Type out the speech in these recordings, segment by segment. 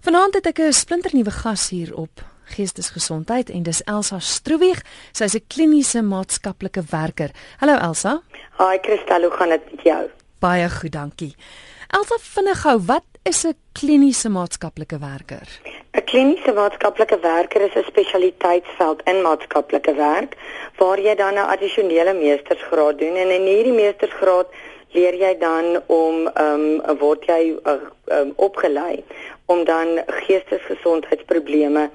Vanaand het ek 'n splinternuwe gas hier op Geestesgesondheid en dis Elsa Stroewieg. Sy is 'n kliniese maatskaplike werker. Hallo Elsa. Hi Christel, hoe gaan dit met jou? Baie goed, dankie. Elsa, vinnig gou, wat is 'n kliniese maatskaplike werker? 'n Kliniese maatskaplike werker is 'n spesialiteitsveld in maatskaplike werk waar jy dan 'n addisionele meestersgraad doen en in hierdie meestersgraad leer jy dan om ehm um, word jy uh, um, opgelei om dan geestesgesondheidsprobleme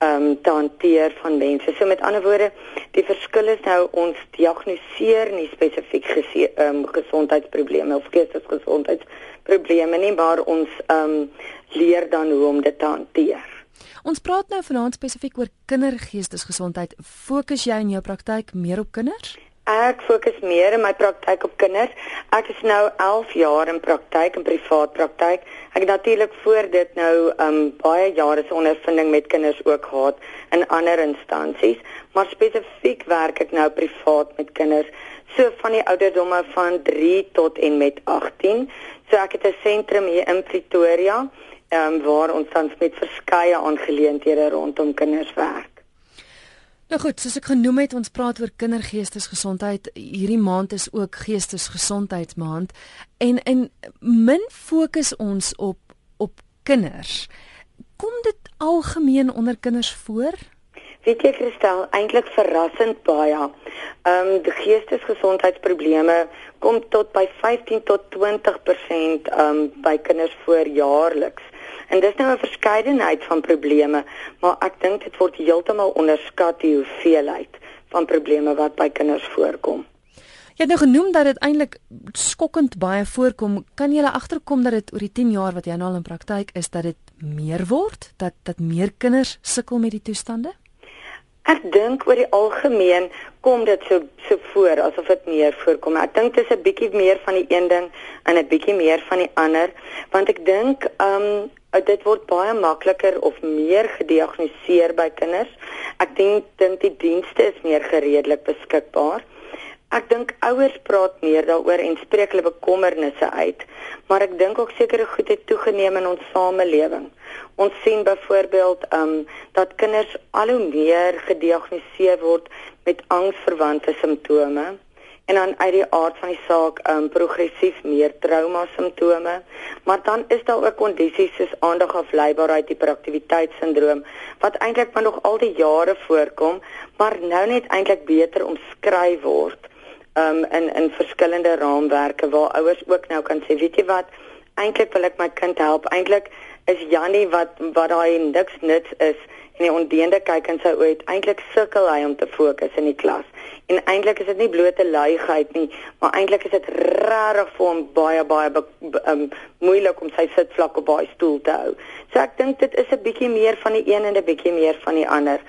ehm um, te hanteer van mense. So met ander woorde, die verskil is nou ons diagnoseer nie spesifiek ehm um, gesondheidsprobleme of geestesgesondheidsprobleme nie, maar ons ehm um, leer dan hoe om dit te hanteer. Ons praat nou vanaand spesifiek oor kindergeestesgesondheid. Fokus jy in jou praktyk meer op kinders? Ek fokus meer in my praktyk op kinders. Ek is nou 11 jaar in praktyk in privaat praktyk. Ek het natuurlik voor dit nou um baie jare se ondervinding met kinders ook gehad in ander instansies, maar spesifiek werk ek nou privaat met kinders so van die ouderdomme van 3 tot en met 18. So ek het 'n sentrum hier in Pretoria, um waar ons tans met verskeie aangeleenthede rondom kinders werk. Nou goed, soos ek genoem het, ons praat oor kindergeestesgesondheid. Hierdie maand is ook geestesgesondheidsmaand en en min fokus ons op op kinders. Kom dit algemeen onder kinders voor? Weet jy Christel, eintlik verrassend baie. Ehm um, die geestesgesondheidsprobleme kom tot by 15 tot 20% ehm um, by kinders voor jaarliks. En dis nou 'n verskeidenheid van probleme, maar ek dink dit word heeltemal onderskat die hoeveelheid van probleme wat by kinders voorkom. Jy het nou genoem dat dit eintlik skokkend baie voorkom. Kan jy agterkom dat dit oor die 10 jaar wat jy nou al in praktyk is dat dit meer word, dat dat meer kinders sukkel met die toestande? Ek dink oor die algemeen kom dit so so voor asof dit meer voorkom. Ek dink dit is 'n bietjie meer van die een ding en 'n bietjie meer van die ander, want ek dink ehm um, dit word baie makliker of meer gediagnoseer by kinders. Ek dink dink die dienste is meer gereedelik beskikbaar. Ek dink ouers praat meer daaroor en spreek hulle bekommernisse uit, maar ek dink ook sekere goed het toegeneem in ons samelewing. Ons sien byvoorbeeld um dat kinders al hoe meer gediagnoseer word met angsverwante simptome en dan uit die aard van die saak um progressief meer trauma simptome maar dan is daar ook kondisies soos aandagafleibaarheid hiperaktiwiteitssindroom wat eintlik maar nog al die jare voorkom maar nou net eintlik beter omskryf word um in in verskillende raamwerke waar ouers ook nou kan sê, weet jy wat, eintlik wil ek my kind help. Eintlik is Jannie wat wat daai niks nuts is en die ondeende kyk in sy oë, eintlik sukkel hy om te fokus in die klas. En eintlik is dit nie blote luiheid nie, maar eintlik is dit regtig vir hom baie baie um, moeilik om sy sitvlak op daai stoel te hou. So ek dink dit is 'n bietjie meer van die een en 'n bietjie meer van die ander.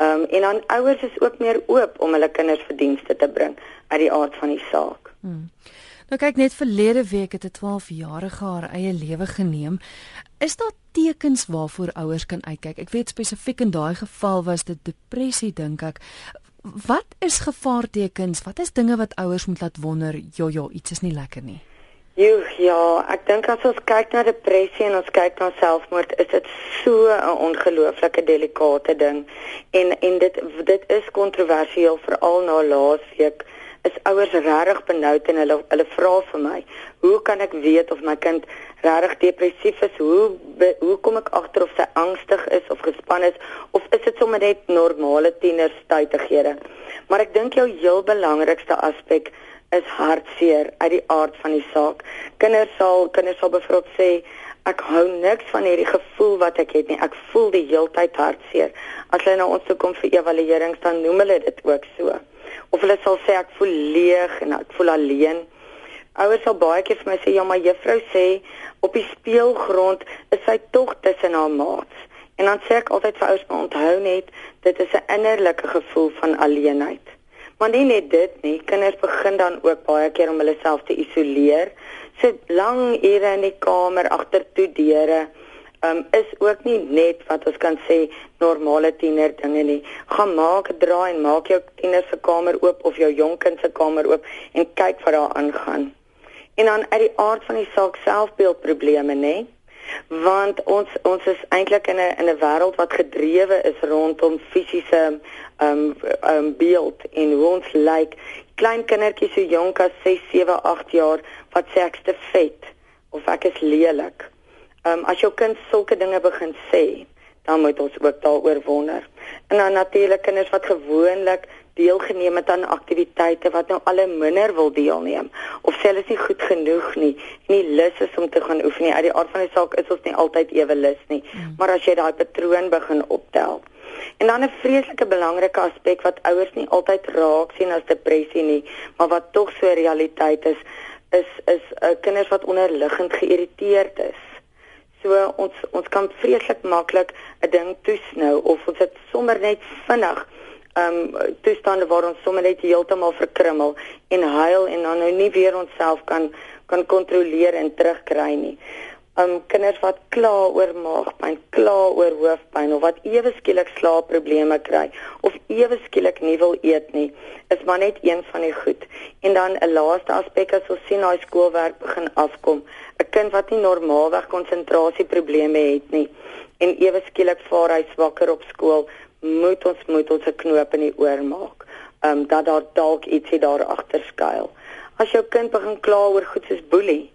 Um, en dan ouers is ook meer oop om hulle kinders vir dienste te bring uit die aard van die saak. Hmm. Nou kyk net verlede week het 'n 12-jarige haar eie lewe geneem. Is daar tekens waarvoor ouers kan uitkyk? Ek weet spesifiek in daai geval was dit depressie dink ek. Wat is gevaartekens? Wat is dinge wat ouers moet laat wonder, ja ja, iets is nie lekker nie. Jo, ja, ek dink as ons kyk na depressie en ons kyk na selfmoord, is dit so 'n ongelooflike delikate ding. En en dit dit is kontroversieel veral na laasweek is ouers regtig benoud en hulle hulle vra vir my, hoe kan ek weet of my kind regtig depressief is? Hoe be, hoe kom ek agter of sy angstig is of gespanne is of is dit sommer net normale tienerstuitighede? Maar ek dink jou heel belangrikste aspek is hartseer uit die aard van die saak. Kinders sal kinders sal bevrot sê ek hou niks van hierdie gevoel wat ek het nie. Ek voel die heeltyd hartseer. As hulle na ons toe kom vir evaluerings dan noem hulle dit ook so. Of hulle sal sê ek voel leeg en ek voel alleen. Ouers sal baie keer vir my sê ja, maar juffrou sê op die speelgrond is sy tog tussen haar maats. En dan sê ek altyd vir ouers maar onthou net dit is 'n innerlike gevoel van alleenheid. Maar nie net dit nie, kinders begin dan ook baie keer om hulle self te isoleer. Sit lang ure in die kamer agter toe deure. Um is ook nie net wat ons kan sê normale tiener dinge nie. Gaan maak 'n draai en maak jou tiener se kamer oop of jou jonk kind se kamer oop en kyk wat daar aangaan. En dan uit die aard van die saak selfbeeldprobleme, nê? want ons ons is eintlik in 'n in 'n wêreld wat gedrewe is rondom fisiese um um beeld en hoe ons lyk like, klein kindertjies so jonk as 6 7 8 jaar wat sê ek's te vet of ek is lelik um as jou kind sulke dinge begin sê dan moet ons ook daaroor wonder. En dan natuurlik kinders wat gewoonlik deelgeneem het aan aktiwiteite wat nou al minder wil deelneem of sê hulle is nie goed genoeg nie nie lus is om te gaan oefen nie. Uit die aard van die saak is ons nie altyd ewe lus nie mm. maar as jy daai patroon begin optel. En dan 'n vreeslike belangrike aspek wat ouers nie altyd raak sien as depressie nie maar wat tog so realiteit is is is uh, kinders wat onderliggend geïrriteerd is so ons ons kan vreeslik maklik 'n ding toesnou of ons dit sommer net vinnig um toestande waar ons sommer net heeltemal verkrummel en huil en dan nou nie weer onsself kan kan kontroleer en terugkry nie. Um kinders wat kla oor maagpyn, kla oor hoofpyn of wat ewe skielik slaapprobleme kry of ewe skielik nie wil eet nie, is maar net een van die goed. En dan 'n laaste aspek as ons sien daai skoolwerk begin afkom, 'n kind wat nie normaalweg konsentrasieprobleme het nie en ewe skielik vaar hy swakker op skool moet ons moet ons 'n knoop in die oor maak. Um, dat daar dalk ietsie daar agter skuil. As jou kind begin kla oor goed soos boelie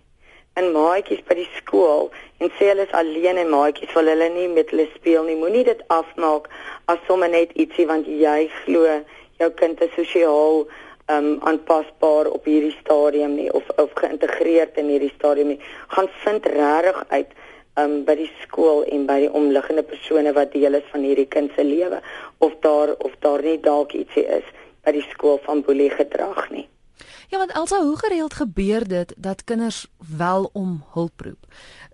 en maatjies by die skool en sê hulle is alleen en maatjies wil hulle nie met hulle speel nie, moenie dit afmaak as sommer net ietsie want jy glo jou kind is sosiaal um, aanpasbaar op hierdie stadium nie of of geïntegreerd in hierdie stadium nie. Gaan vind regtig uit um, by die skool en by die omliggende persone wat deel is van hierdie kind se lewe of daar of daar nie dalk ietsie is by die skool van boelie gedrag nie. Ja, want alsa hoe gereeld gebeur dit dat kinders wel om hulp roep.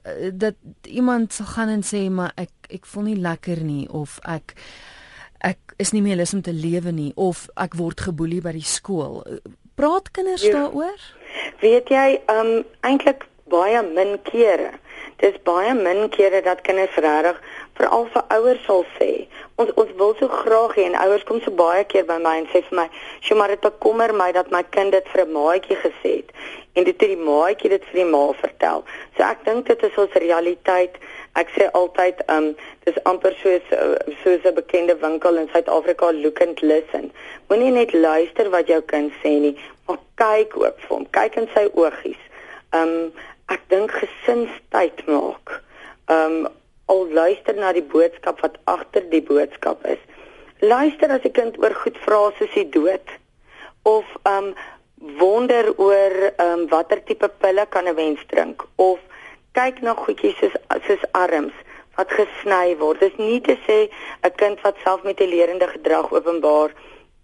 Uh, dat iemand sal gaan en sê maar ek ek voel nie lekker nie of ek ek is nie meer lus om te lewe nie of ek word geboelie by die skool. Praat kinders ja. daaroor? Weet jy, ehm um, eintlik baie min kere dis baie min kere dat kinders regtig veral vir ouers sal sê ons ons wil so graag hê en ouers kom so baie keer by my en sê vir my sjoe maar dit bekommer my dat my kind dit vir 'n maatjie gesê het en dit het die maatjie dit vir die ma vertel. So ek dink dit is ons realiteit. Ek sê altyd um dis amper soos soos 'n bekende winkel in Suid-Afrika look and listen. Moenie net luister wat jou kind sê nie maar kyk ook vir hom kyk in sy oogies. Um ek dink gesinstyd maak. Um al luister na die boodskap wat agter die boodskap is. Luister as 'n kind oor goed vra soos die dood of um wonder oor um watter tipe pille kan 'n mens drink of kyk na goedjies soos soos arms wat gesny word. Dis nie te sê 'n kind wat selfmutilerende gedrag openbaar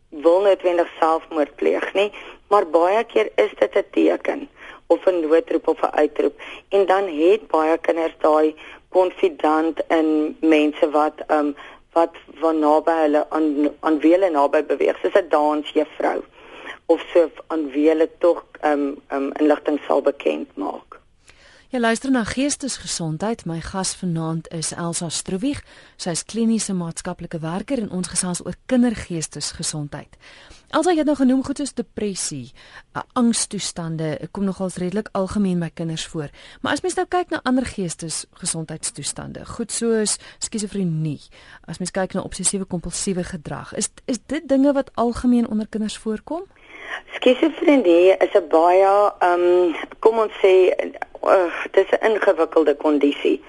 wil noodwendig selfmoord pleeg nie, maar baie keer is dit 'n teken of 'n noodroep of 'n uitroep en dan het baie kinders daai konfidant in mense wat um wat van naby hulle aan aan wie hulle naby beweeg soos 'n dansjuffrou of so aan wie hulle tog um um inligting sal bekend maak. Jy luister na Geestesgesondheid. My gas vanaand is Elsa Stroewig. Sy is kliniese maatskaplike werker en ons gesels oor kindergeestesgesondheid. Elsa het nou genoem goed soos depressie, uh, angstoestande, kom nogals redelik algemeen by kinders voor. Maar as mens nou kyk na ander geestesgesondheidstoestande, goed soos skizofrenie, as mens kyk na obsessiewe kompulsiewe gedrag, is is dit dinge wat algemeen onder kinders voorkom? Skizofrenie is 'n baie ehm um, kom ons sê uh, dit is 'n ingewikkelde kondisie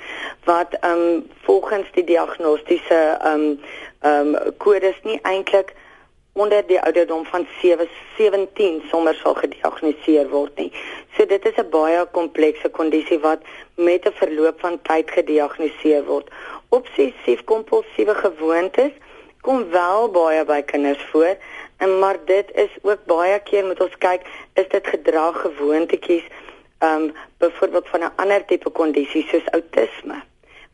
wat ehm um, volgens die diagnostiese ehm um, ehm um, kodes nie eintlik onder die ouderdom van 7 17 sommer sal gediagnoseer word nie. So dit is 'n baie komplekse kondisie wat met 'n verloop van tyd gediagnoseer word. Obsessief kompulsiewe gewoontes kom wel baie by kinders voor. En maar dit is ook baie keer moet ons kyk, is dit gedrag gewoontetjies um byvoorbeeld van 'n ander tipe kondisie soos outisme.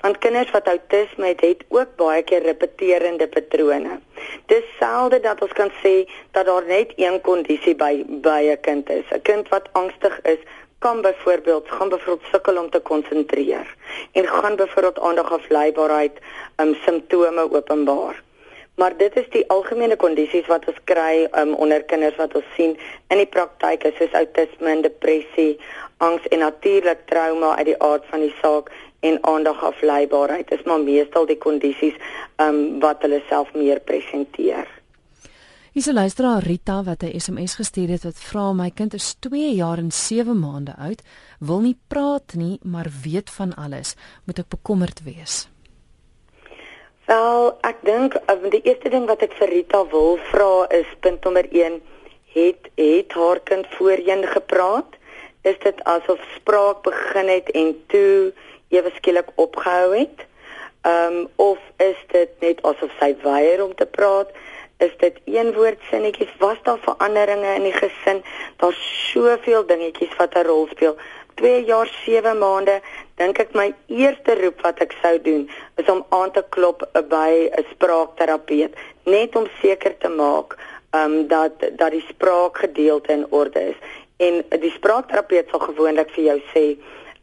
Want kinders wat outisme het, het ook baie keer repeterende patrone. Dis selde dat ons kan sê dat daar net een kondisie by by 'n kind is. 'n Kind wat angstig is, kan byvoorbeeld gaan byvoorbeeld sukkel om te konsentreer en gaan byvoorbeeld aandag afleibaarheid um simptome openbaar maar dit is die algemene kondisies wat ons kry um, onder kinders wat ons sien in die praktyk soos outisme, depressie, angs en natuurlik trauma uit die aard van die saak en aandagafleibaarheid is maar meestal die kondisies um, wat hulle self meer presenteer. Hier's 'n luisteraar Rita wat 'n SMS gestuur het wat vra my kind is 2 jaar en 7 maande oud, wil nie praat nie, maar weet van alles. Moet ek bekommerd wees? Wel, ek dink um, die eerste ding wat ek vir Rita wil vra is punt nommer 1, het het haar kind voorheen gepraat? Is dit asof spraak begin het en toe ewe skielik opgehou het? Ehm um, of is dit net asof sy weier om te praat? is dit een woord sinnetjies was daar veranderinge in die gesin daar's soveel dingetjies wat 'n rol speel 2 jaar 7 maande dink ek my eerste roep wat ek sou doen is om aan te klop by 'n spraakterapeut net om seker te maak um, dat dat die spraakgedeelte in orde is en die spraakterapeut sal gewoonlik vir jou sê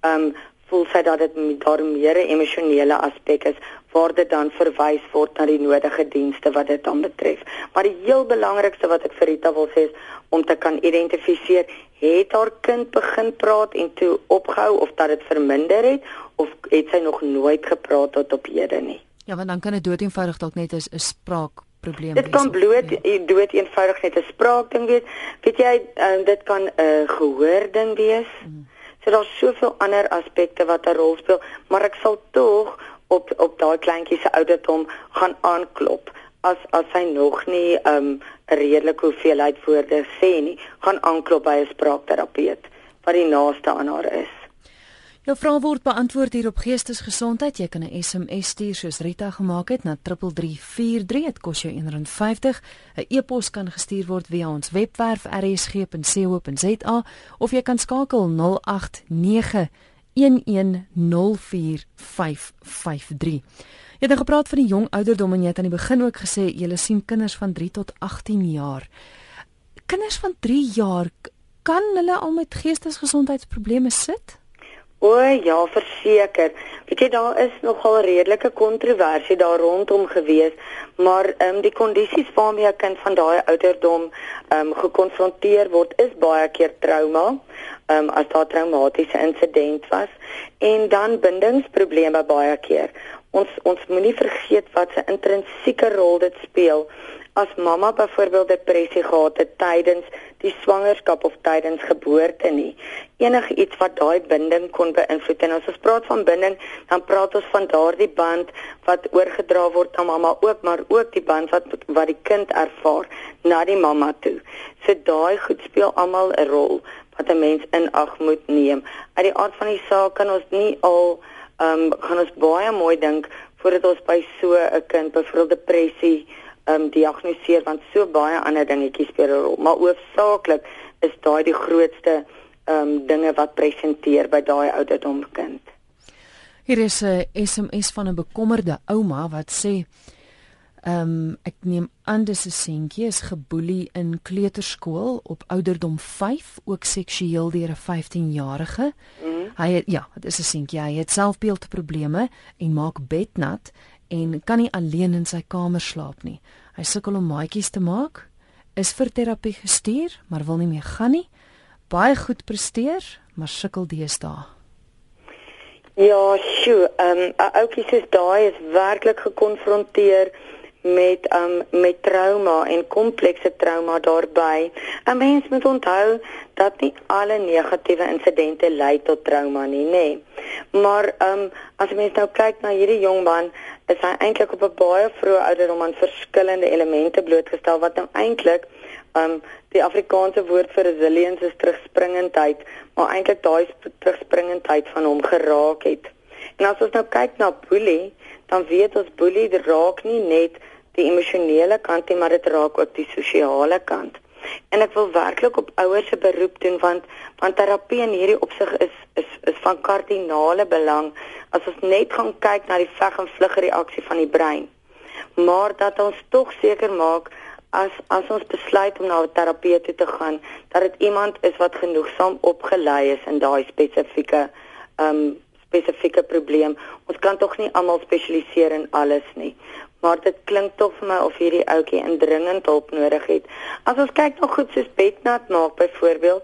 um, voel sy dat dit daar meer 'n emosionele aspek is waar dit dan verwys word na die nodige dienste wat dit dan betref. Maar die heel belangrikste wat ek vir Rita wil sê is om te kan identifiseer het haar kind begin praat en toe opgehou of dat dit verminder het of het sy nog nooit gepraat tot op hede nie. Ja, want dan kan dit dood eenvoudig dalk net 'n spraak probleem wees. Dit kan bloot ja. dood eenvoudig net 'n spraak ding wees. Weet jy, uh, dit kan 'n uh, gehoor ding wees. Hmm. So daar's soveel ander aspekte wat 'n rol speel, maar ek sal tog op op daai kleintjie se ouderdom gaan aanklop as as hy nog nie 'n um, redelike hoeveelheid woorde sê nie, gaan aanklop by 'n spraakterapeut wat die naaste aan haar is. Jou vraag word beantwoord hier op Geestesgesondheid. Jy kan 'n SMS stuur soos Rita gemaak het na 3343. Dit kos jou R1.50. 'n E-pos kan gestuur word via ons webwerf rsg.co.za of jy kan skakel 089 1104553. Jy het gepraat van die jong ouderdom en jy het aan die begin ook gesê jy sien kinders van 3 tot 18 jaar. Kinders van 3 jaar kan hulle al met geestesgesondheidsprobleme sit? O ja, verseker. Weet jy daar is nogal redelike kontroversie daar rondom gewees, maar ehm um, die kondisies waarmee 'n kind van daai ouderdom ehm um, gekonfronteer word is baie keer trauma, ehm um, as daar traumatiese insident was en dan bindingsprobleme baie keer. Ons ons moenie vergeet wat 'n intrinsieke rol dit speel as mamma byvoorbeeld depressie gehad het tydens die swangerskap of tydens geboorte nie. Enige iets wat daai binding kon beïnvloed en as ons praat van binding, dan praat ons van daardie band wat oorgedra word aan mamma ook, maar ook die band wat wat die kind ervaar na die mamma toe. So daai goed speel almal 'n rol wat 'n mens in ag moet neem. Uit die aard van die saak kan ons nie al ehm um, gaan ons baie mooi dink voordat ons by so 'n kind byvoorbeeld depressie um, diagnoseer want so baie ander dingetjies speel 'n rol, maar hoofsaaklik is daai die grootste ehm um, dinge wat presenteer by daai ouderdom kind. Hier is 'n SMS van 'n bekommerde ouma wat sê ehm um, ek neem aan dis 'n seentjie is geboelie in kleuterskool op ouderdom 5 ook seksueel deur 'n 15-jarige. Mm. Hy het, ja, dit is 'n seentjie. Hy het selfbeeldprobleme en maak bednat en kan nie alleen in sy kamer slaap nie. Hy sukkel om maatjies te maak, is vir terapie gestuur, maar wil nie meer gaan nie. Baie goed presteer, maar sukkel deesdae. Ja, sjoe, ehm um, ouetjie soos daai is werklik gekonfronteer met um met trauma en komplekse trauma daarbey. 'n Mens moet onthou dat nie alle negatiewe insidente lei tot trauma nie, nê. Nee. Maar um as jy mens nou kyk na hierdie jong man, is hy eintlik op 'n baie vroeë ouderdom aan verskillende elemente blootgestel wat nou eintlik um die Afrikaanse woord vir resilience is terugspringendheid, maar eintlik daai terugspringendheid van hom geraak het. En as ons nou kyk na boelie, dan weet ons boelie raak nie net die emosionele kant nie, maar dit raak ook die sosiale kant. En ek wil werklik op ouers se beroep doen want want terapie in hierdie opsig is is is van kardinale belang as ons net gaan kyk na die veg en vlug reaksie van die brein. Maar dat ons tog seker maak as as ons besluit om na 'n terapeut toe te gaan, dat dit iemand is wat genoegsaam opgelei is in daai spesifieke ehm um, spesifieke probleem. Ons kan tog nie almal spesialiseer in alles nie maar dit klink tog vir my of hierdie ouetjie indringend hulp nodig het. As ons kyk na goed soos bednat maak byvoorbeeld,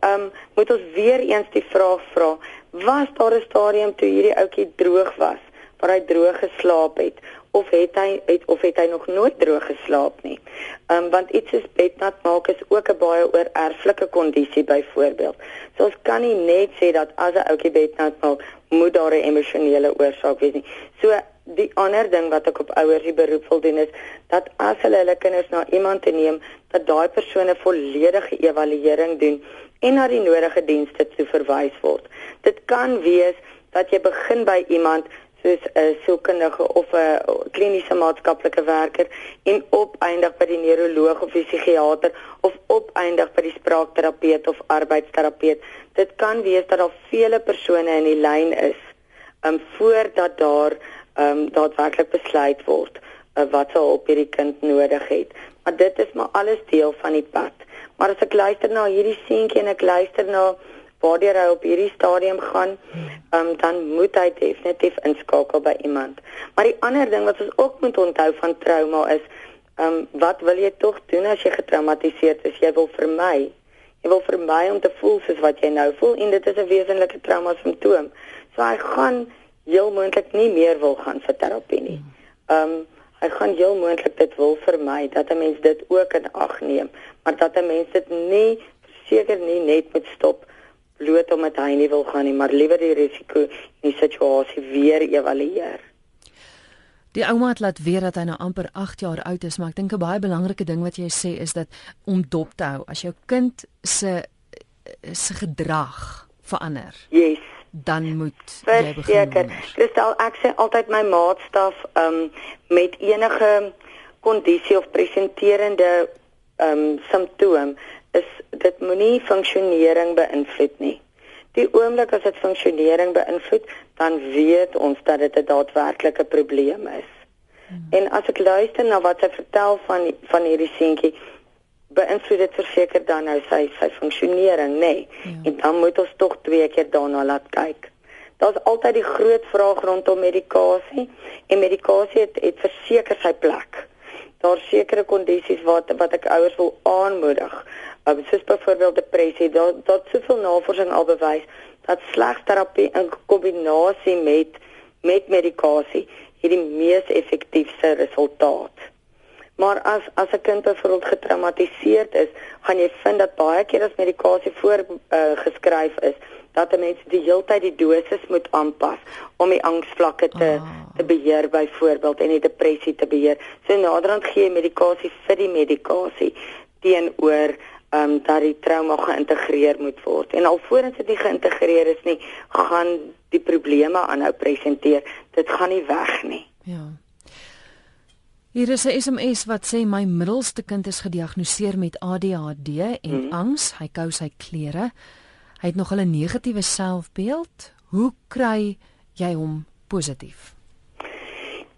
ehm um, moet ons weer eens die vraag vra, Was daar 'n stadium toe hierdie ouetjie droog was, waar hy droog geslaap het of het hy het of het hy nog nooit droog geslaap nie. Ehm um, want iets soos bednat maak is ook 'n baie oor erflike kondisie byvoorbeeld. So ons kan nie net sê dat as 'n ouetjie bednat maak, moet daar 'n emosionele oorsaak wees nie. So die ander ding wat ek op ouers die beroep wil doen is dat as hulle hulle kinders na iemand te neem, dat daai persone volledige evaluering doen en na die nodige dienste toe verwys word. Dit kan wees dat jy begin by iemand soos 'n sielkundige of 'n kliniese maatskaplike werker en opeindig by die neuroloog of die psigiater of opeindig by die spraakterapeut of arbeidsterapeut. Dit kan wees dat daar vele persone in die lyn is um voordat daar um daadwerklik besluit word uh, wat sou op hierdie kind nodig het. Maar dit is maar alles deel van die pad. Maar as ek luister na hierdie seentjie en ek luister na waardeur hy op hierdie stadium gaan, um, dan moet hy definitief inskakel by iemand. Maar die ander ding wat ons ook moet onthou van trauma is, um, wat wil jy tog doen as jy getraumatiseerd is? Jy wil vermy. Jy wil vermy om te voel soos wat jy nou voel en dit is 'n wesenlike trauma simptoom. So hy gaan heel moontlik nie meer wil gaan vir terapie nie. Um hy gaan heel moontlik dit wil vermy dat 'n mens dit ook in ag neem, maar dat 'n mens dit nie seker nie net moet stop bloot omdat hy nie wil gaan nie, maar liewer die risiko in die situasie weer evalueer. Die ouma het laat weet dat hy nou amper 8 jaar oud is, maar ek dink 'n baie belangrike ding wat jy sê is dat om dop te hou as jou kind se se gedrag verander. Yes dan moet jy begin. Seker. Kristel, ek sê altyd my maatstaf um met enige kondisie of presenterende um simptoom is dit moenie funksionering beïnvloed nie. Die oomblik as dit funksionering beïnvloed, dan weet ons dat dit 'n daadwerklike probleem is. Hmm. En as ek luister na wat sy vertel van van hierdie seentjie, beïnvloed dit verseker dan nou sy sy funksionering, nê? Nee. Ja. En dan moet ons tog twee keer daarna laat kyk. Daar's altyd die groot vraag rondom medikasie en medikasie het, het verseker sy plek. Daar's sekere kondisies wat wat ek ouers wil aanmoedig uh, soos byvoorbeeld depressie, daar daar soveel navorsing al bewys dat slegterapie in kombinasie met met medikasie hierdie mees effektiewe resultaat. Maar as as 'n kind byvoorbeeld getraumatiseerd is, gaan jy vind dat baie keer as medikasie voor uh, geskryf is, dat 'n mens die heeltyd die dosis moet aanpas om die angsvlakke te oh. te beheer byvoorbeeld en die depressie te beheer. So naderhand gee jy medikasie vir die medikasie teenoor ehm um, dat die trauma geïntegreer moet word. En alvorens dit nie geïntegreer is nie, gaan die probleme aanhou presenteer. Dit gaan nie weg nie. Ja. Hier is 'n SMS wat sê my middelste kind is gediagnoseer met ADHD en hmm. angs. Hy kou sy klere. Hy het nog 'n negatiewe selfbeeld. Hoe kry jy hom positief?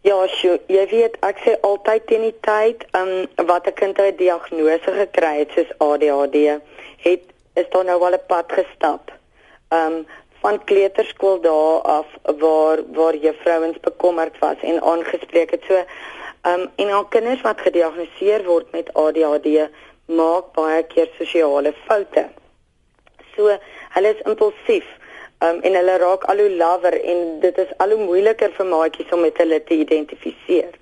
Ja, sjo, jy weet ek sê altyd teen die tyd, ehm um, wat 'n kind 'n diagnose gekry het soos ADHD, het is daar nou al 'n pad gestap. Ehm um, van kleuterskool daar af waar waar juffrouens bekommerd was en aangespreek het. So um, en al kinders wat gediagnoseer word met ADHD maak baie keer sosiale foute. So hulle is impulsief um, en hulle raak al hoe lawer en dit is al hoe moeiliker vir maatjies om met hulle te identifiseer.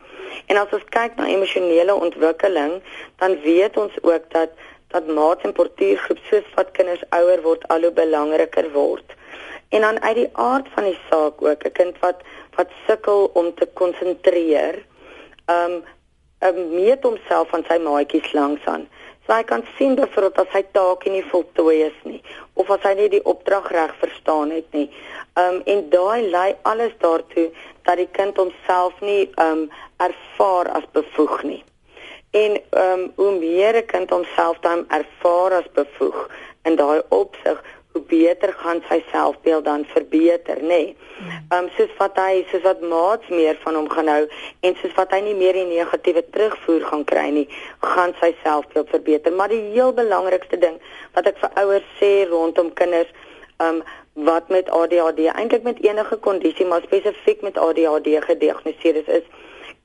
En as ons kyk na emosionele ontwikkeling, dan weet ons ook dat dat maats en portuïergroep soos wat kinders ouer word al hoe belangriker word. En dan uit die aard van die saak ook 'n kind wat wat sukkel om te konsentreer, um, um meet homself van sy maatjies langs aan. So hy kan sien byvoorbeeld as hy taak nie voltooi is nie of as hy nie die opdrag reg verstaan het nie. Um en daai lei alles daartoe dat die kind homself nie um ervaar as bevoeg nie. En um hoe meer 'n kind homself dan ervaar as bevoeg in daai opsig, hoe beter gaan sy selfbeeld dan verbeter, nê. Nee. Ehm um, soos wat hy soos wat maats meer van hom gaan hou en soos wat hy nie meer die negatiewe terugvoer gaan kry nie, gaan sy selfbeeld verbeter. Maar die heel belangrikste ding wat ek vir ouers sê rondom kinders, ehm um, wat met ADHD, eintlik met enige kondisie, maar spesifiek met ADHD gediagnoseer is, is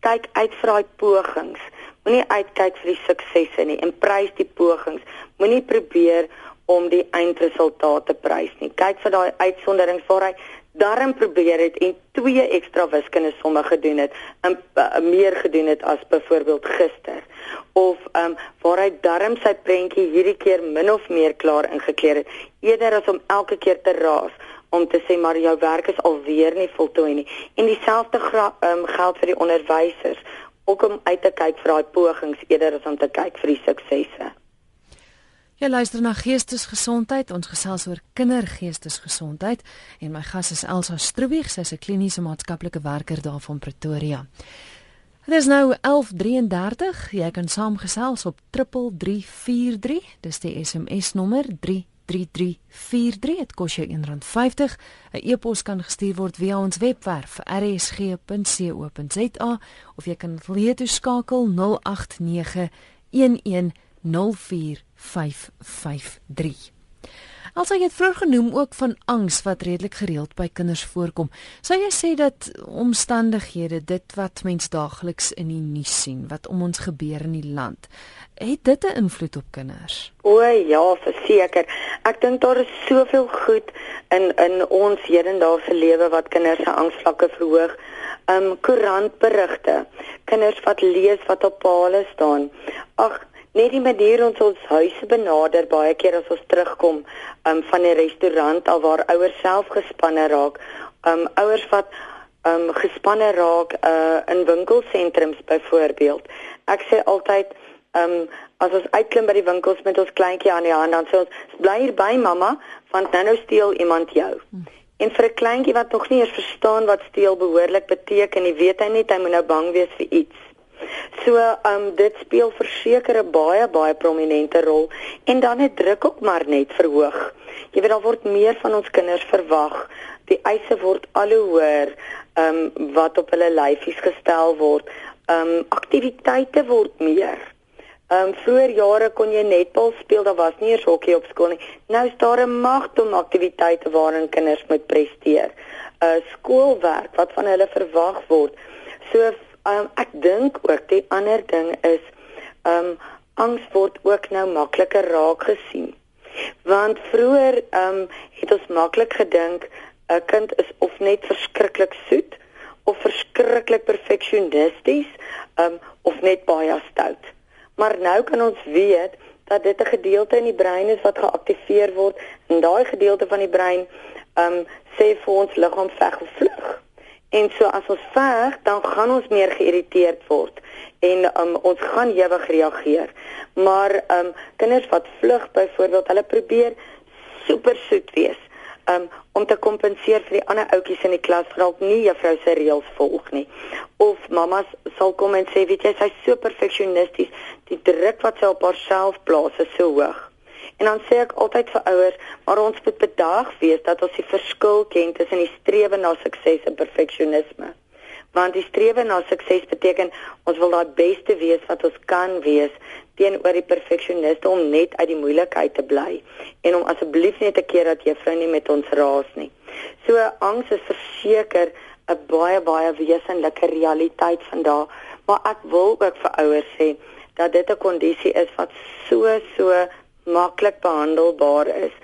kyk uit vir daai pogings. Moenie uitkyk vir die suksesse nie en prys die pogings. Moenie probeer om die eindresultaat te prys nie. Kyk vir daai uitsonderings waar hy darm probeer het en twee ekstra wiskunde somme gedoen het en uh, meer gedoen het as byvoorbeeld gister. Of ehm um, waar hy darm sy prentjie hierdie keer min of meer klaar ingekleer het. Eerder as om elke keer te raas om te sê maar jou werk is alweer nie voltooi nie. En dieselfde um, geld vir die onderwysers. Ook om uit te kyk vir daai pogings eerder as om te kyk vir die suksesse Jy luister na Geestesgesondheid. Ons gesels oor kindergeestesgesondheid en my gas is Elsa Stroebig, sy is 'n kliniese maatskaplike werker daar van Pretoria. Dit is nou 11:33. Jy kan saamgesels op 3343. Dis die SMS nommer 33343. Dit kos jou R1.50. 'n E-pos kan gestuur word via ons webwerf rsg.co.za of jy kan toe skakel 089 11 0553. Also jy het vroeër genoem ook van angs wat redelik gereeld by kinders voorkom. Sou jy sê dat omstandighede, dit wat mens daagliks in die nuus sien, wat om ons gebeur in die land, het dit 'n invloed op kinders? O ja, verseker. Ek dink daar is soveel goed in in ons hedendaagse lewe wat kinders se angsvlakke verhoog. Um koerantberigte, kinders wat lees wat op palle staan. Ag, net die manier ons ons huise benader baie keer as ons terugkom um, van 'n restaurant al waar ouers self gespanne raak um ouers wat um gespanne raak uh, in winkelsentrums byvoorbeeld. Ek sê altyd um as ons uitklim by die winkels met ons kleintjie aan die hand dan sê ons bly hier by mamma want nou nou steel iemand jou. Hmm. en vir 'n kleintjie wat nog nie eens verstaan wat steel behoorlik beteken nie weet hy net hy moet nou bang wees vir iets So, ehm um, dit speel verseker 'n baie baie prominente rol en dan het druk ook maar net verhoog. Jy weet daar word meer van ons kinders verwag. Die eise word al hoe hoër ehm um, wat op hulle lyfies gestel word. Ehm um, aktiwiteite word meer. Ehm um, vroeër jare kon jy netbal speel, daar was nie eers hokkie op skool nie. Nou is daar 'n magdom aktiwiteite waarin kinders moet presteer. 'n uh, Skoolwerk wat van hulle verwag word. So Um ek dink ook die ander ding is um angs word ook nou makliker raak gesien. Want vroeër um het ons maklik gedink 'n kind is of net verskriklik soet of verskriklik perfeksionisties um of net baie stout. Maar nou kan ons weet dat dit 'n gedeelte in die brein is wat geaktiveer word en daai gedeelte van die brein um sê vir ons liggaam veg of vlug. En so as ons veg, dan gaan ons meer geïrriteerd word en um, ons gaan ewig reageer. Maar um kinders wat vlug byvoorbeeld, hulle probeer super soet wees um om te kompenseer vir die ander ouetjies in die klas wat dalk nie juffrou se reëls volg nie. Of mamas sal kom en sê, weet jy, sy's so perfeksionisties, die druk wat sy op haarself plaas is so hoog. En dan sê ek altyd vir ouers, maar ons moet bedaag wees dat ons die verskil ken tussen die strewe na sukses en perfeksionisme. Want die strewe na sukses beteken ons wil daai beste wees wat ons kan wees teenoor die perfeksioniste om net uit die moeilikheid te bly en om asseblief net 'n keer dat juffrou nie met ons raas nie. So angs is verseker 'n baie baie wesenlike realiteit vandag, maar ek wil ook vir ouers sê dat dit 'n kondisie is wat so so maklik behandelbaar is.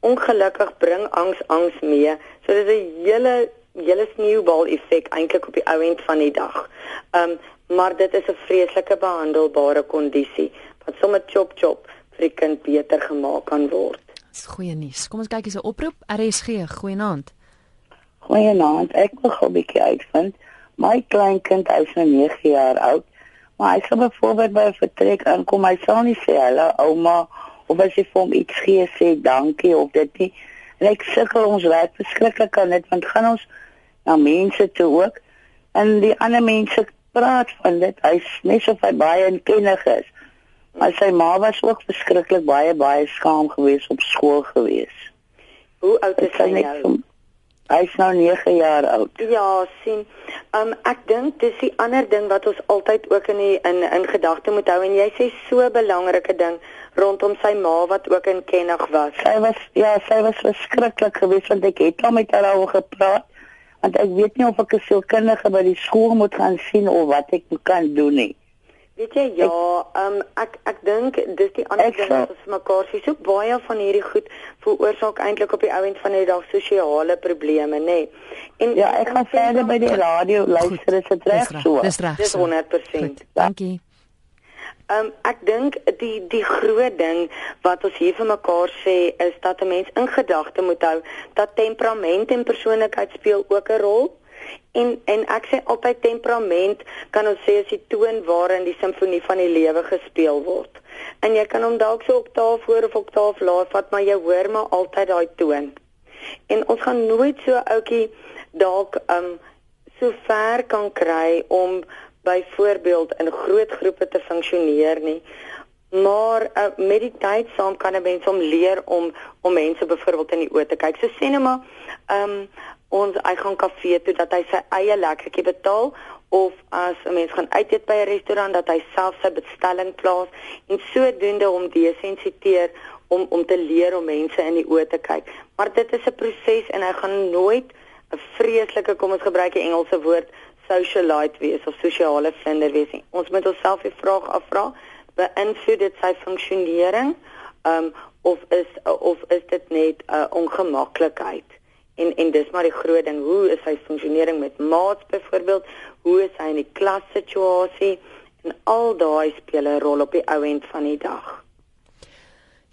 Ongelukkig bring angs angs mee. So dit is 'n hele hele sneeubal effek eintlik op die ou end van die dag. Um maar dit is 'n vreeslike behandelbare kondisie wat sommer chop chop vir die kind beter gemaak kan word. Dis goeie nuus. Kom ons kyk eens 'n oproep RSG. Goeienaand. Goeienaand. Ek wil gou 'n bietjie uitvind. My kleinkind is nou 9 jaar oud. Maar hy sê byvoorbeeld by 'n vertrek aankom, hy sê nie sê hallo ouma of as jy vir hom iets gee sê dankie of dit nie. En ek sukkel ons werk verskriklik aan dit want gaan ons na mense toe ook en die ander mense praat van dit. Hy's net so baie baie kennig is. Maar sy ma was ook verskriklik baie baie skaam geweest op skool geweest. Hoe oud is hy nou? Hy's nou 9 jaar oud. Ja, sien. Um ek dink dis die ander ding wat ons altyd ook in die, in in gedagte moet hou en jy sê so 'n belangrike ding rondom sy ma wat ook in kennig was. Sy was ja, sy was verskriklik geweest want ek het al met haar oor gepraat want ek weet nie of ek 'n sielkundige by die skool moet gaan sien of wat ek kan doen nie. Weet jy ja, ehm um, ek ek dink dis die ander ding wat ons mekaar sê. So baie van hierdie goed veroorsaak eintlik op die ouend van die dag sosiale probleme, nê. Nee. En ja, ek gaan verder by die radio luister, is dit reg so? Dis reg. Dis 100%. Dankie. Ehm um, ek dink die die groot ding wat ons hier vir mekaar sê is dat 'n mens in gedagte moet hou dat temperament en persoonlikheid speel ook 'n rol. En en ek sê altyd temperament kan ons sê is die toon waarin die simfonie van die lewe gespeel word. En jy kan hom dalk so oktaaf voor of oktaaf laag vat, maar jy hoor maar altyd daai toon. En ons gaan nooit so ouetjie dalk um so ver kan kry om byvoorbeeld in groot groepe te funksioneer nie. Maar uh, met die tyd saam kan 'n mens hom leer om om mense byvoorbeeld in die oë te kyk. So sê net maar, ehm um, ons hy gaan kafee toe dat hy sy eie lekkertjie betaal of as 'n mens gaan uit eet by 'n restaurant dat hy self sy bestelling plaas en sodoende om desensiteer om om te leer om mense in die oë te kyk. Maar dit is 'n proses en hy gaan nooit 'n vreeslike kom ons gebruik die Engelse woord socialite wees of sosiale vlinder wees nie. Ons moet onsself die vraag afvra, beïnvloed dit sy funksionering? Um of is of is dit net 'n uh, ongemaklikheid? en en dis maar die groot ding hoe is hy funksionering met maats byvoorbeeld hoe is hy in die klassituasie en al daai speel 'n rol op die ou end van die dag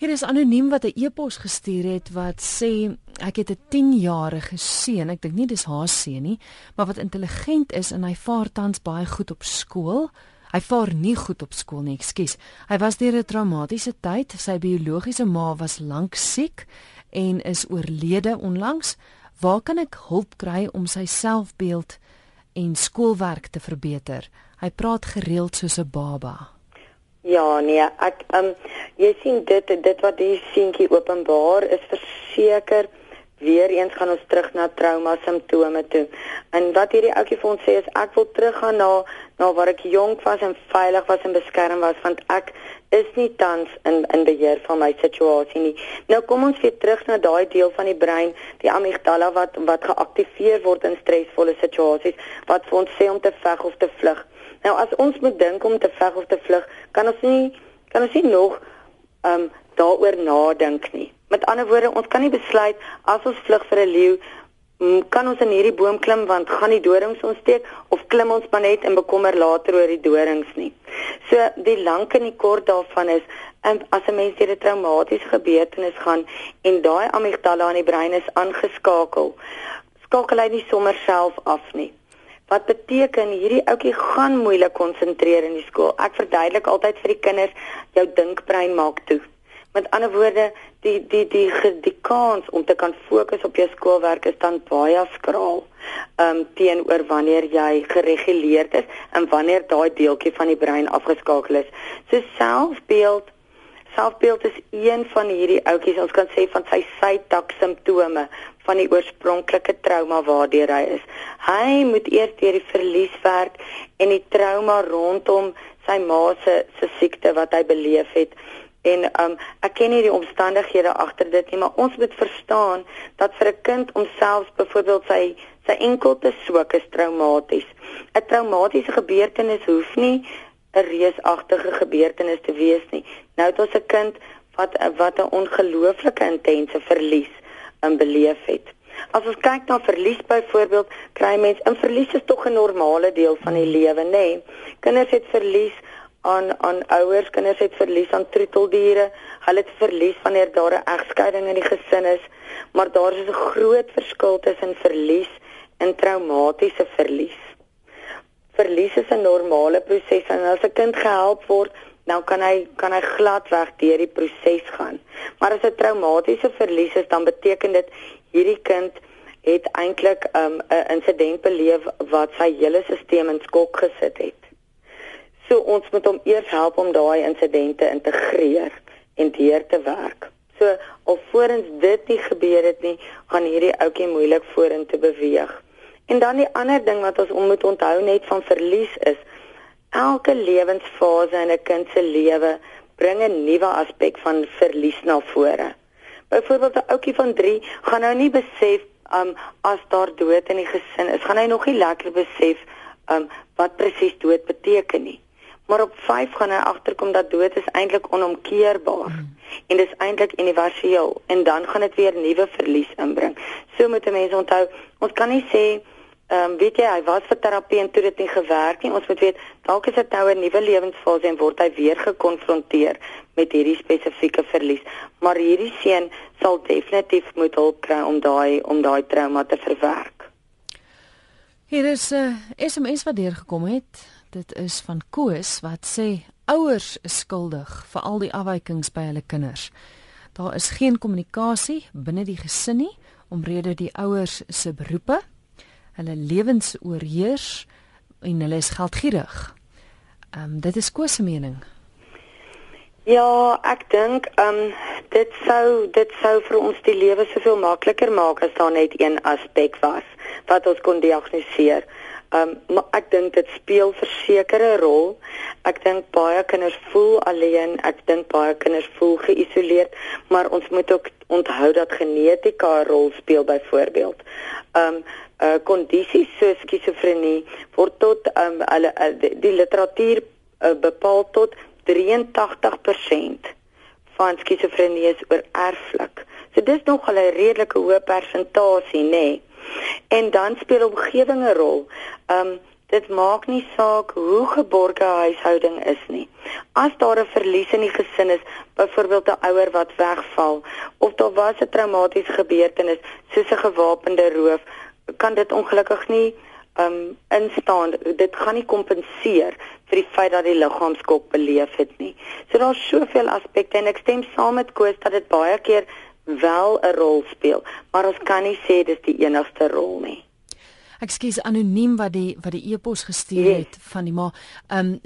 Hier is anoniem wat 'n e-pos gestuur het wat sê ek het 'n 10-jarige seun ek dink nie dis haar seun nie maar wat intelligent is en hy vaar tans baie goed op skool Hy vaar nie goed op skool nie, ekskuus. Hy was deur 'n traumatiese tyd. Sy biologiese ma was lank siek en is oorlede onlangs. Waar kan ek hulp kry om sy selfbeeld en skoolwerk te verbeter? Hy praat gereeld soos 'n baba. Ja, nee, ek ehm um, jy sien dit dit wat die seentjie openbaar is verseker weer eens gaan ons terug na trauma simptome toe. En wat hierdie ouetjie vir ons sê is ek wil teruggaan na na waar ek jonk was en veilig was en beskerm was want ek is nie tans in in beheer van my situasie nie. Nou kom ons weer terug na daai deel van die brein, die amygdala wat wat geaktiveer word in stresvolle situasies wat vir ons sê om te veg of te vlug. Nou as ons moet dink om te veg of te vlug, kan ons nie kan ons nie nog ehm um, daaroor nadink nie. Met ander woorde, ons kan nie besluit as ons vlug vir 'n leeu kan ons in hierdie boom klim want gaan die dorings ons steek of klim ons maar net en bekommer later oor die dorings nie. So die lank en die kort daarvan is en as 'n mens deur 'n traumatiese gebeurtenis gaan en daai amygdala in die brein is aangeskakel, skakel hy nie sommer self af nie. Wat beteken hierdie ouetjie gaan moeilik konsentreer in die skool. Ek verduidelik altyd vir die kinders, jou dinkbrein maak toe. Met ander woorde, die die die die, die kans om te kan fokus op jou skoolwerk is dan baie skraal. Ehm um, teenoor wanneer jy gereguleerd is en wanneer daai deeltjie van die brein afgeskakel is. So selfbeeld selfbeeld is een van hierdie ouetjies ons kan sê van sy sytak simptome van die oorspronklike trauma waardeur hy is. Hy moet eers deur die verlies werk en die trauma rondom sy ma se se siekte wat hy beleef het En um ek ken nie die omstandighede agter dit nie, maar ons moet verstaan dat vir 'n kind om selfs byvoorbeeld sy sy enkel te soek is traumaties. 'n Traumatiese gebeurtenis hoef nie 'n reusagtige gebeurtenis te wees nie. Nou het ons 'n kind wat wat 'n ongelooflike intense verlies um, beleef het. As ons kyk na verlies byvoorbeeld, kry mense 'n verlies is tog 'n normale deel van die lewe, nê? Nee. Kinders het verlies aan aan ouers, kinders het verlies aan troeteldiere, hulle het verlies wanneer daar 'n egskeiding in die gesin is, maar daar is 'n groot verskil tussen verlies en traumatiese verlies. Verlies is 'n normale proses en as 'n kind gehelp word, dan kan hy kan hy gladweg deur die proses gaan. Maar as 'n traumatiese verlies is, dan beteken dit hierdie kind het eintlik um, 'n um, insident beleef wat sy hele stelsel in skok gesit het. So ons moet hom eers help om daai insidente integreer en deur te werk. So alvorens dit nie gebeur het nie, gaan hierdie ouetjie moeilik vorentoe beweeg. En dan die ander ding wat ons moet onthou net van verlies is elke lewensfase in 'n kind se lewe bring 'n nuwe aspek van verlies na vore. Byvoorbeeld 'n ouetjie van 3 gaan nou nie besef um as daar dood in die gesin is, gaan hy nog nie lekker besef um wat presies dood beteken nie. maar op 5 gaan hy agterkom dat dood is eintlik onomkeerbaar mm. en dis eintlik universeel en dan gaan dit weer nuwe verlies inbring. So moet mense onthou, ons kan nie sê ehm um, weet jy hy was vir terapie en toe dit nie gewerk nie. Ons moet weet dalk is dit nou 'n nuwe lewensfase en word hy weer gekonfronteer met hierdie spesifieke verlies. Maar hierdie seun sal definitief moet hulp kry om daai om daai trauma te verwerk. Hier is 'n uh, SMS wat deurgekom het. Dit is van Koos wat sê ouers is skuldig vir al die afwykings by hulle kinders. Daar is geen kommunikasie binne die gesin nie omrede die ouers se beroepe hulle lewens oorheers en hulle is geldgierig. Ehm um, dit is Koos se mening. Ja, ek dink ehm um, dit sou dit sou vir ons die lewe soveel makliker maak as daar net een aspek was wat ons kon diagnoseer. Ehm um, maar ek dink dit speel versekerde rol. Ek dink baie kinders voel alleen, ek dink baie kinders voel geïsoleerd, maar ons moet ook onthou dat genetika 'n rol speel byvoorbeeld. Ehm um, uh kondisies soos skizofrenie word tot um hulle uh, die, die literatuur uh, bepaal tot 83% van skizofrenie is oor erflik. So dis nog 'n redelike hoë persentasie, nê. Nee. En dan speel omgewing 'n rol. Um dit maak nie saak hoe geborge 'n huishouding is nie. As daar 'n verlies in die gesin is, byvoorbeeld 'n ouer wat wegval of daar was 'n traumatiese gebeurtenis soos 'n gewapende roof, kan dit ongelukkig nie um instaan dit gaan nie kompenseer vir die feit dat die liggaamskop beleef het nie. So daar's soveel aspekte en ek stem saam met Koos dat dit baie keer wel 'n rol speel, maar ons kan nie sê dis die enigste rol nie. Ekskuus anoniem wat die wat die e-pos gestuur yes. het van die ma. Um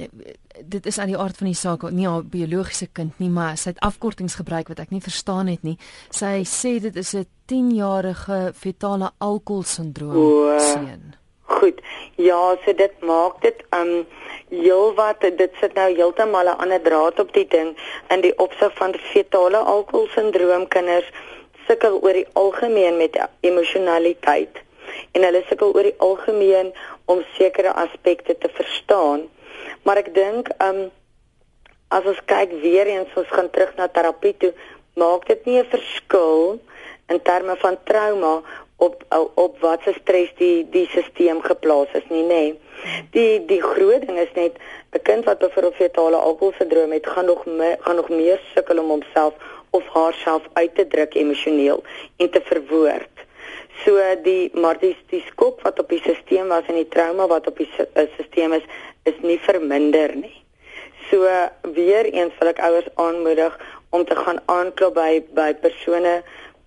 dit is aan die aard van die saak nie haar biologiese kind nie, maar sy het afkortings gebruik wat ek nie verstaan het nie. Sy sê dit is 'n 10-jarige fetale alkoholsindroom seun. Goed. Ja, so dit maak dit um heel wat dit sit nou heeltemal 'n ander draad op die ding in die opsig van fetale alkoholsindroom kinders sukkel oor die algemeen met emosionaliteit en hulle sukkel oor die algemeen om sekere aspekte te verstaan. Maar ek dink um as ons kyk weer eens ons gaan terug na terapie toe, maak dit nie 'n verskil in terme van trauma op op wat se stres die die stelsel geplaas is nie, nê. Nee. Die die groot ding is net 'n kind wat byvoorbeeld fetale alkoholsindroom het, gaan nog me, gaan nog meer sukkel om homself of haarself uit te druk emosioneel en te verwoord. So die maar die die skok wat op die stelsel was en die trauma wat op die stelsel is is nie verminder nie. So weer eens wil ek ouers aanmoedig om te gaan aanklop by by persone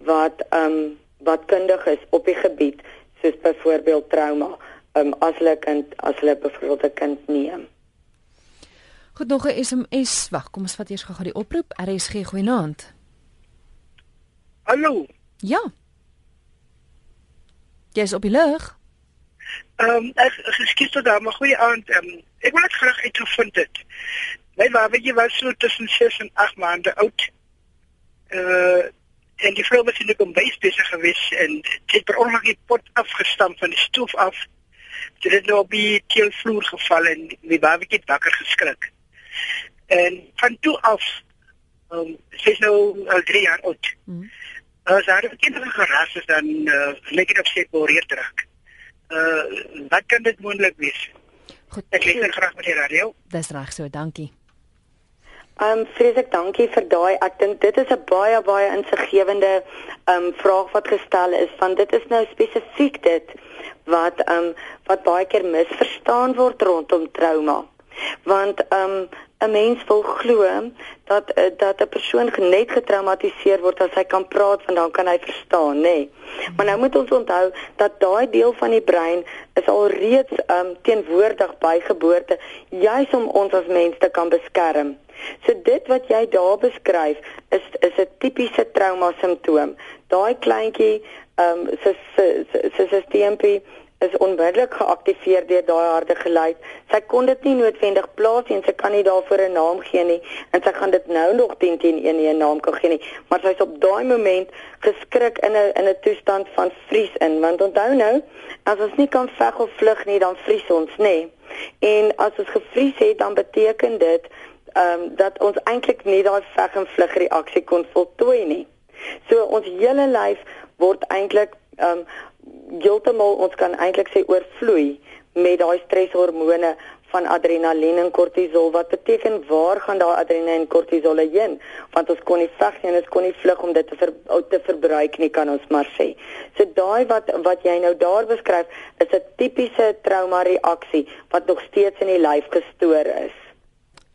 wat ehm um, wat kundig is op die gebied soos byvoorbeeld trauma ehm um, as hulle kind as hulle byvoorbeeld 'n kind neem. Goed nog 'n SMS. Wag, kom ons vat eers gou-gou die oproep. RSG goeienaand. Hallo. Ja. Jy's op die lug. Ehm um, ek geskiet tot daar, maar goeie aand. Um, ek wil dit graag uitgevind het. My babatjie was so tussen 6 en 8 maande oud. Uh en die vrou was in die kombuis besig geweest en het per ongeluk die pot afgestamp van die stoof af. Dit het nou op die teelvloer geval en my babatjie het wakker geskrik. En van toe af ehm um, sy is nou al 3 jaar oud. Mm. As daar kinders geras is dan uh, lyk dit of sy behoort terug. Uh wat kan dit moontlik wees? Goed. Ek luister graag met die radio. Dis reg so, dankie. Ehm um, vreeslik dankie vir daai. Ek dink dit is 'n baie baie insiggewende ehm um, vraag wat gestel is van dit is nou spesifiek dit wat ehm um, wat baie keer misverstaan word rondom trauma. Want ehm um, 'n mens wil glo dat eh, dat 'n persoon net getraumatiseer word as hy kan praat want dan kan hy verstaan, nê. Nee. Maar nou moet ons onthou dat daai deel van die brein is al reeds um teenwoordig by geboorte juis om ons as mens te kan beskerm. So dit wat jy daar beskryf is is 'n tipiese trauma simptoom. Daai kleintjie um se se se stelsel is onmiddellik geaktiveer deur daai harde geluid. Sy kon dit nie noodwendig plaas en sy kan nie daarvoor 'n naam gee nie en sy gaan dit nou nog 10 teen 1 nie 'n naam kan gee nie, maar sy's op daai moment geskrik in 'n in 'n toestand van vries in want onthou nou, as ons nie kan veg of vlug nie, dan vries ons, nê? Nee. En as ons gevries het, dan beteken dit ehm um, dat ons eintlik nie daai veg en vlug reaksie kon voltooi nie. So ons hele lyf word eintlik ehm um, heeltemal ons kan eintlik sê oorvloei met daai stresshormone van adrenalien en kortisol wat beteken waar gaan daai adrenalien en kortisol heen want ons kon nie veg nie en ons kon nie vlug om dit te ver, te verbruik nie kan ons maar sê. So daai wat wat jy nou daar beskryf is 'n tipiese trauma reaksie wat nog steeds in die lyf gestoor is.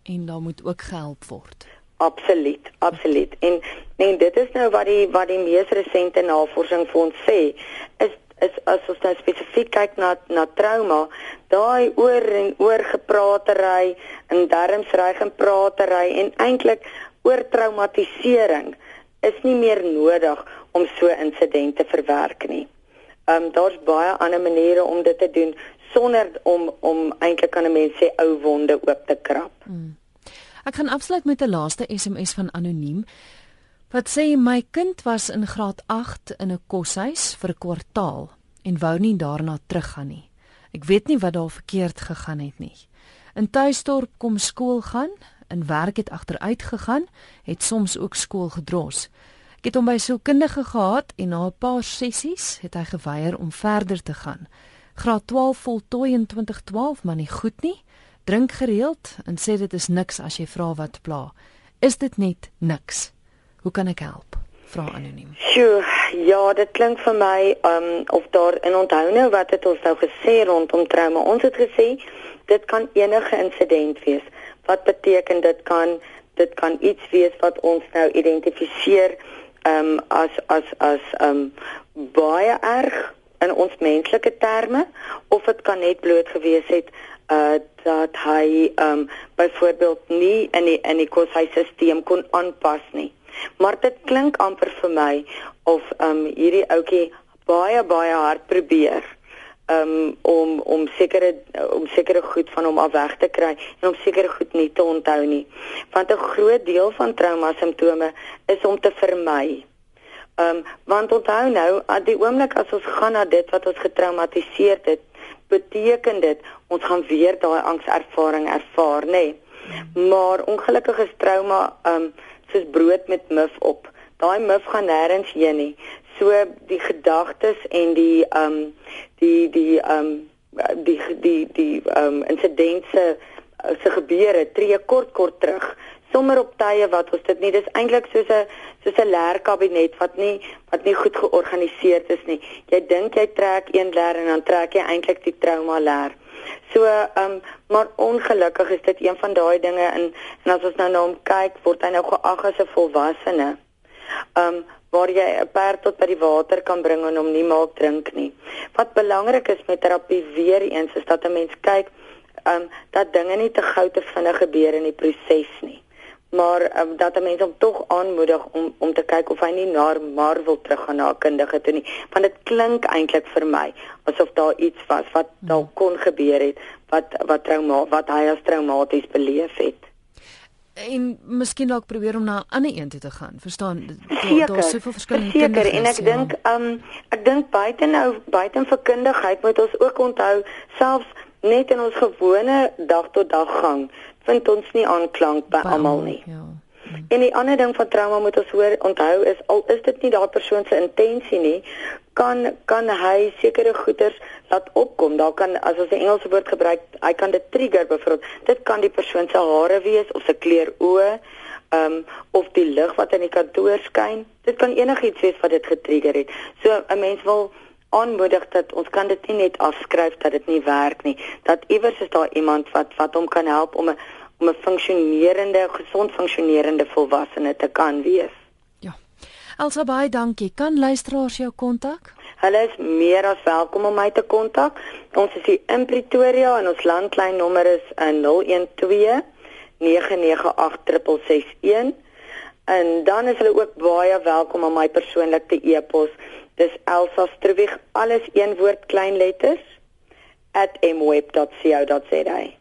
En daar moet ook gehelp word. Absoluut, absoluut. En en dit is nou wat die wat die mees resente navorsing vir ons sê is is as ons nou spesifiek kyk na na trauma, daai oor en oor gepraatery en darmsryg en praatery en eintlik oor traumatisering is nie meer nodig om so insidente te verwerk nie. Ehm um, daar's baie ander maniere om dit te doen sonder om om eintlik kan 'n mens sê ou wonde oop te krap. Hmm. Ek gaan afsluit met 'n laaste SMS van anoniem. Wat sê my kind was in graad 8 in 'n koshuis vir 'n kwartaal en wou nie daarna teruggaan nie. Ek weet nie wat daar verkeerd gegaan het nie. In tuisdorp kom skool gaan, in werk het agteruit gegaan, het soms ook skool gedros. Ek het hom by sielkundige gehad en na 'n paar sessies het hy geweier om verder te gaan. Graad 12 voltooi in 2012, maar nie goed nie. Drink gereeld en sê dit is niks as jy vra wat pla. Is dit net niks? Hoe kan ek help? Vra anoniem. Sjoe, ja, dit klink vir my um of daar in onthou nou wat het ons nou gesê rondom trauma. Ons het gesê dit kan enige insident wees. Wat beteken dit kan dit kan iets wees wat ons nou identifiseer um as as as um baie erg in ons menslike terme of dit kan net bloot gewees het uh dat hy um byvoorbeeld nie in die in die koshuisstelsel kon aanpas nie. Maar dit klink amper vir my of um hierdie ouetjie baie baie hard probeer um om om sekere om sekere goed van hom af weg te kry en om sekere goed nie te onthou nie. Want 'n groot deel van trauma simptome is om te vermy. Um want onthou nou, at die oomblik as ons gaan na dit wat ons getraumatiseer het, beteken dit ons gaan weer daai angservaring ervaar, nê? Nee. Maar ongelukkig is trauma um soos brood met muf op. Daai muf gaan nêrens heen nie. So die gedagtes en die ehm um, die die ehm um, die die die ehm um, insidense se gebeure tree kort kort terug sommer op tye wat ons dit nie dis eintlik soos 'n soos 'n leerkabinet wat nie wat nie goed georganiseer is nie jy dink jy trek een leer en dan trek jy eintlik die trauma leer So, ehm um, maar ongelukkig is dit een van daai dinge in en as ons nou na hom kyk, word hy nou geag as 'n volwassene. Ehm um, waar jy 'n perd tot by die water kan bring en hom nie maak drink nie. Wat belangrik is met terapie weer eens is dat 'n mens kyk ehm um, dat dinge nie te gou te vinnig gebeur in die proses nie maar um, dat 'n mens hom tog aanmoedig om om te kyk of hy nie na Marvel terug gaan na 'n kundige toe nie want dit klink eintlik vir my asof daar iets was wat hmm. dalk kon gebeur het wat wat trauma wat hy as traumaties beleef het en miskien dalk probeer om na 'n ander een toe te gaan verstaan daar is soveel verskillende seker en ek ja. dink um ek dink buite nou buite vir kundigheid moet ons ook onthou selfs net in ons gewone dag tot dag gang vind ons nie aanklank by almal nie. Ja. En die ander ding van trauma moet ons hoor onthou is al is dit nie daai persoon se intensie nie, kan kan hy sekere goeters laat opkom. Daar kan as ons 'n Engelse woord gebruik, hy kan dit trigger byvoorbeeld. Dit kan die persoon se hare wees of sy kleur oë, ehm um, of die lig wat in die kantoor skyn. Dit kan enigiets wees wat dit getrigger het. So 'n mens wil aanmoedig dat ons kan dit nie net afskryf dat dit nie werk nie. Dat iewers is daar iemand wat wat hom kan help om 'n om 'n funksionerende, gesond funksionerende volwassene te kan wees. Ja. Elsa baie dankie. Kan luisteraars jou kontak? Hulle is meer as welkom om my te kontak. Ons is hier in Pretoria en ons landlyn nommer is 012 998 en dan is hulle ook baie welkom om my persoonlik te e-pos Dis Elsa Strubig alles een woord klein letters @mweb.co.za.